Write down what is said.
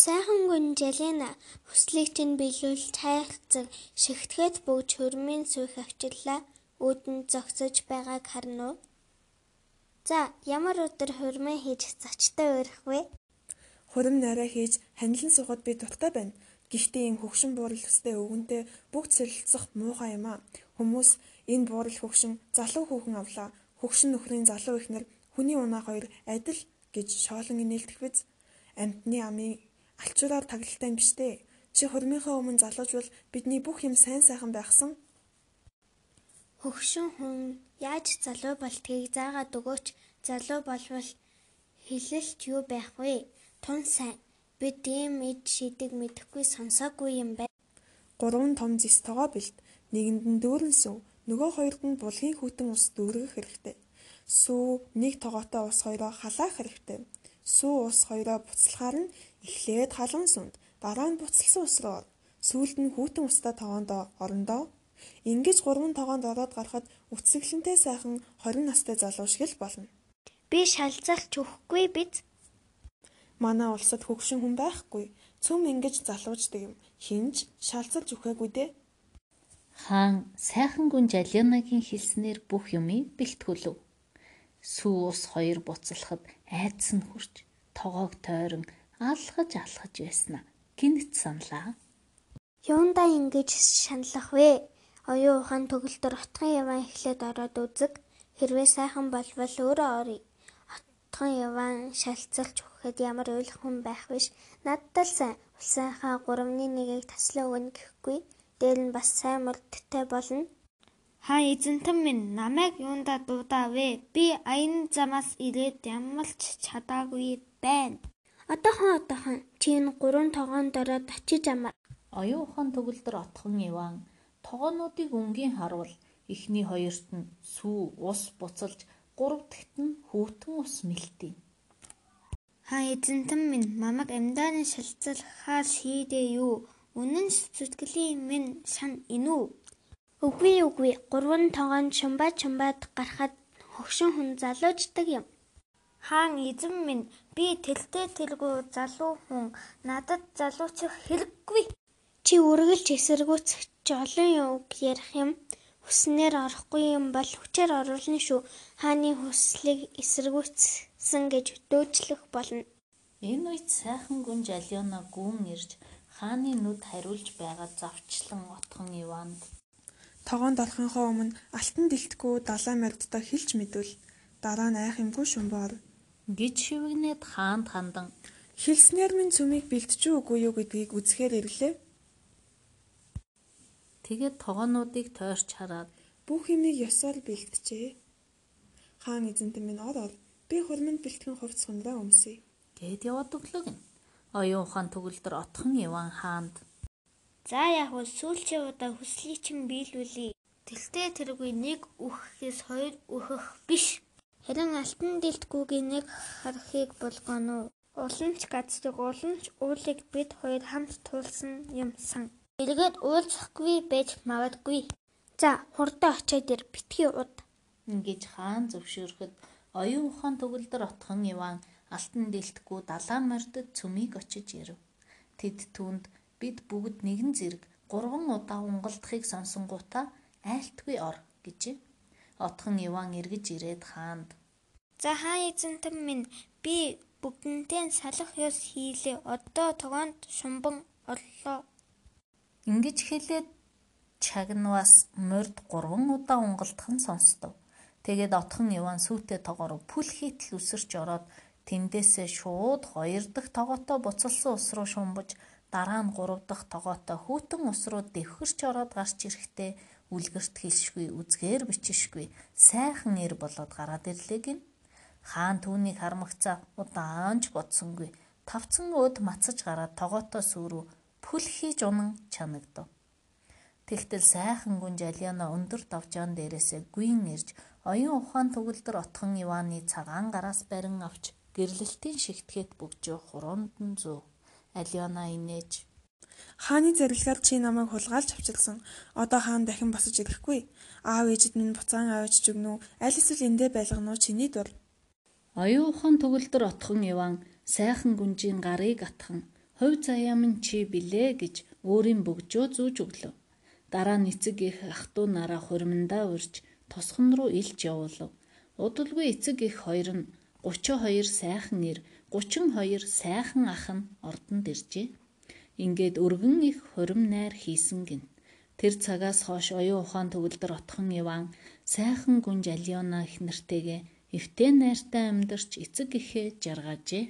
Сайхан гүн Жалина хүслийг чинь биелүүлж хайрцаг шигтгэхэд бүгд хөрмийн сүйх авчиллаа үүдэнд зогсож байгааг харна уу? За ямар өдөр хөрмөө хийж зочтой өрөх вэ? Хурим нараа хийж ханилан суугаад би дуртай байна. Гэхдээ энэ хөгшин буурал төстэй өвгөнтэй бүгд сэрэлцэх муухай юм аа. Хүмүүс энэ буурал хөгшин залуу хүүхэн авлаа. Хөгшин нөхрийн залуу ихнэр хүний унаа хоёр адил гэж шоолон инээлдэх биз. Амтны амын алчуураар таглалтай биш дээ. Чи хурмынхаа өмнө залууж бол бидний бүх юм сайн сайхан байхсан. Хөгшин хүн яаж залуу болтгийг заагаад өгөөч. Залуу болвол хэлэлт юу байх вэ? Тун сайн. Бид ийм эд шидэг мэдэхгүй сонсоогүй юм байна. Гурван том зис тогоо бэлт. Нэгэнд нь дүүрэн сүв, нөгөө хоёрд нь булгийн хүтэн ус дүүргэх хэрэгтэй. Сүү нэг тогоотой ус хоёроо халаах хэрэгтэй. Сүү ус хоёроо буцалхаар нь эхлээд халуун сүнд, дараа нь буцалсан ус руу сүүлд нь хүүтэн устдаа тогоондоо орондоо Ингэж гурван тогоонд ороод гарахад үтсгэлэнтэй сайхан 20 настай залуу шиг л болно. Би шалзалж өгөхгүй биз? Манай улсад хөгшин хүн байхгүй. Цөм ингэж залууждаг юм. Хинж шалзалж өгөөгүй дээ. Хаан сайхан гүн Жалинагийн хэлснээр бүх юмыг бэлтгүүлв. Сүү ус хоёр буцалхад айдас нь хурж тогоог тойрон алхаж алхаж байснаа гинт саналаа. Юундаа ингэж шаналах вэ? Оюун ухаан төгөлдөр отхон яван эхлээд ороод үзэг. Хэрвээ сайхан болвол өөрөө оръё. Отхон яван шалцалж өгөхэд ямар уйлах хүн байх биш. Надад л сайн. Улсынхаа 3-1-ийг таслаа өгнө гэхгүй. Дээр нь бас сайн мөрдтэй болно. Хаа эзэнтэн минь намайг юунда дуудаавэ? Би аян замаас ирээд ямалч чадаагүй байна. Одоохон одоохон чи энэ гурван тогоонд ороод очиж амар. Оюун ухаан төгөлдөр отхон Иван Тогоонуудыг өнгийн харвал эхний хоёрт нь сүү ус буцалж гурав дахьт нь хүүтэн ус мэлтий. Хаа эзэнтэн минь намайг амьдааны шалцалхаар шийдээ юу? Үнэн сэтгэлийн минь сан инүү. Үгүй үгүй гурван тогоон чумбаа чумбаад гарахад хөгшин хүн залууждаг юм. Хаан эзэн минь би тэлтэй тэргүй залуу хүн надад залуучих хэрэггүй. Чи үргэлж эсэргүүцэх ч олон үг ярих юм хүснээр орохгүй юм бол хүчээр оруулна шүү. Хааны хүслийг эсэргүүцсэн гэж дөөжлөх болно. Энэ үед сайхан гүн Жалиона гүн ирж хааны нүд хариулж байгаа завчлан отхон Иванд тогоонд орохынхоо өмнө алтан дэлтгүү далай мордтой хэлж мэдвэл дараа нь айх юмгүй шумбоор гэж шивгнээд хаанд хандан хэлснээр минь цүмийг бэлтжүү үгүй юу гэдгийг үзэхээр ирлээ. Тэгээд тогоонуудыг тойрч хараад бүх юмыг ёсоор бэлтжээ. Хаан эзэнтэн минь ор ор би хурманд бэлтгэн хувц сунраа өмсөе. Гэт яваад өглөг. Оюун ухаан төгөлдөр отхон Иван хаанд За яг бол сүүлчийн удаа хүслийг чинь биелүүлээ. Тэлтэй тэргүй нэг үхэхээс хоёр үхэх биш. Харин алтан дэлтгүүгийн нэг харахыг болгоно уу? Уламж газрыг уламж уулыг бид хоёр хамт туулсан юм сан. Эргээд уулзахгүй байж магадгүй. За хурдан очиод ир битгий уд. Ингэж хаан зөвшөөрөхөд оюун ухаан төгөлдөр отхон Иван алтан дэлтгүү далайн мордод цөмийг очиж ирэв. Тэд түнд бид бүгд нэгэн зэрэг гурван удаа унгалдахыг сонсонгуудаа айлтгүй ор гэжээ. Отхон Иван эргэж ирээд хаанд За хаан эзэнтэн минь би бүгднтэй салах ёс хийлээ. Одоо тогоонд шумбан орлоо. Ингэж хэлээд чагнаваас морд 3 удаа унгалдах нь сонстов. Тэгээд отхон Иван сүйтэй тоогоор пүл хийтэл үсэрч ороод тэндээсээ шууд хоёр дахь тогоотой буцалсан ус руу шумбаж дараа нь гурав дахь тогоотой хүүтэн ус руу дэвхэрч ороод гарч ирэхдээ үлгэрт хийшгүй үзгээр бичишгүй сайхан ир болоод гараад ирлээ гин. Хаан түүнийг хармагцаа удаанч бодсонгүй тавцан өд мацаж гараад тогоотой сүрүү пүл хийж унан чанагдав. Тэгтэл сайхан гүн Жалиана өндөр давжаан дээрээсээ гүйн ирж оюун ухаан төгөлдөр отхон Иваны цагаан гараас барин авч гэрлэлтийн шигтгэхэд бөгжөө хуруунд нь зөө. Алиона инээж Хааны зарилгаар чи намайг хулгайлж авчирсан. Одоо хаан дахин босож ирэхгүй. Аав ээжид минь буцаан аваач зүгнүү. Аль эсвэл эндээ байлгано чиний дур. Оюун ухаан төгөлдөр отхон Иван сайхан гүнжийн гарыг атхан Хувь заяа минь чи билээ гэж өөрийн бөгжөө зүүж өглөө. Дараа нь эцэг их ах トゥ нараа хуримдаа урьж тосхон руу илж явуулав. Удалгүй эцэг их хоёр нь 32 сайхан ир, 32 сайхан ах нь ордонд иржээ. Ингээд өргөн их хурим найр хийсэн гин. Тэр цагаас хойш оюун ухаан төгөлдөр отхон Иван сайхан гүнж Алиона их нэртэйгээ эвтээ найртай амьдарч эцэг эхээ жаргаажээ.